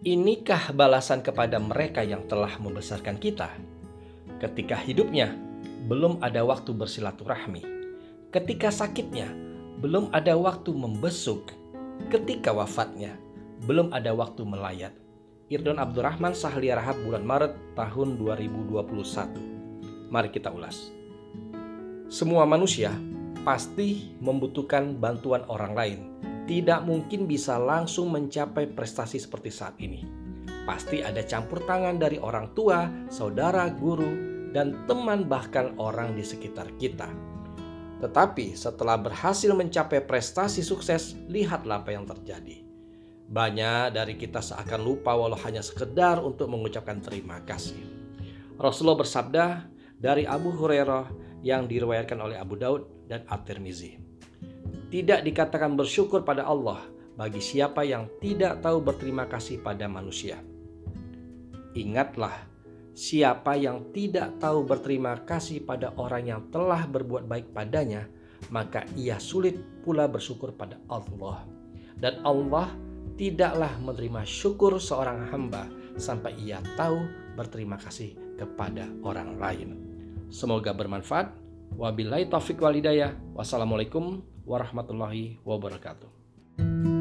Inikah balasan kepada mereka yang telah membesarkan kita? Ketika hidupnya, belum ada waktu bersilaturahmi. Ketika sakitnya, belum ada waktu membesuk. Ketika wafatnya, belum ada waktu melayat. Irdon Abdurrahman Sahli Rahab bulan Maret tahun 2021. Mari kita ulas. Semua manusia pasti membutuhkan bantuan orang lain tidak mungkin bisa langsung mencapai prestasi seperti saat ini. Pasti ada campur tangan dari orang tua, saudara, guru, dan teman, bahkan orang di sekitar kita. Tetapi setelah berhasil mencapai prestasi sukses, lihatlah apa yang terjadi. Banyak dari kita seakan lupa walau hanya sekedar untuk mengucapkan terima kasih. Rasulullah bersabda dari Abu Hurairah yang diriwayatkan oleh Abu Daud dan At-Tirmizi tidak dikatakan bersyukur pada Allah bagi siapa yang tidak tahu berterima kasih pada manusia. Ingatlah, siapa yang tidak tahu berterima kasih pada orang yang telah berbuat baik padanya, maka ia sulit pula bersyukur pada Allah. Dan Allah tidaklah menerima syukur seorang hamba sampai ia tahu berterima kasih kepada orang lain. Semoga bermanfaat. Wabillahi taufik walidayah. Wassalamualaikum warahmatullahi wabarakatuh.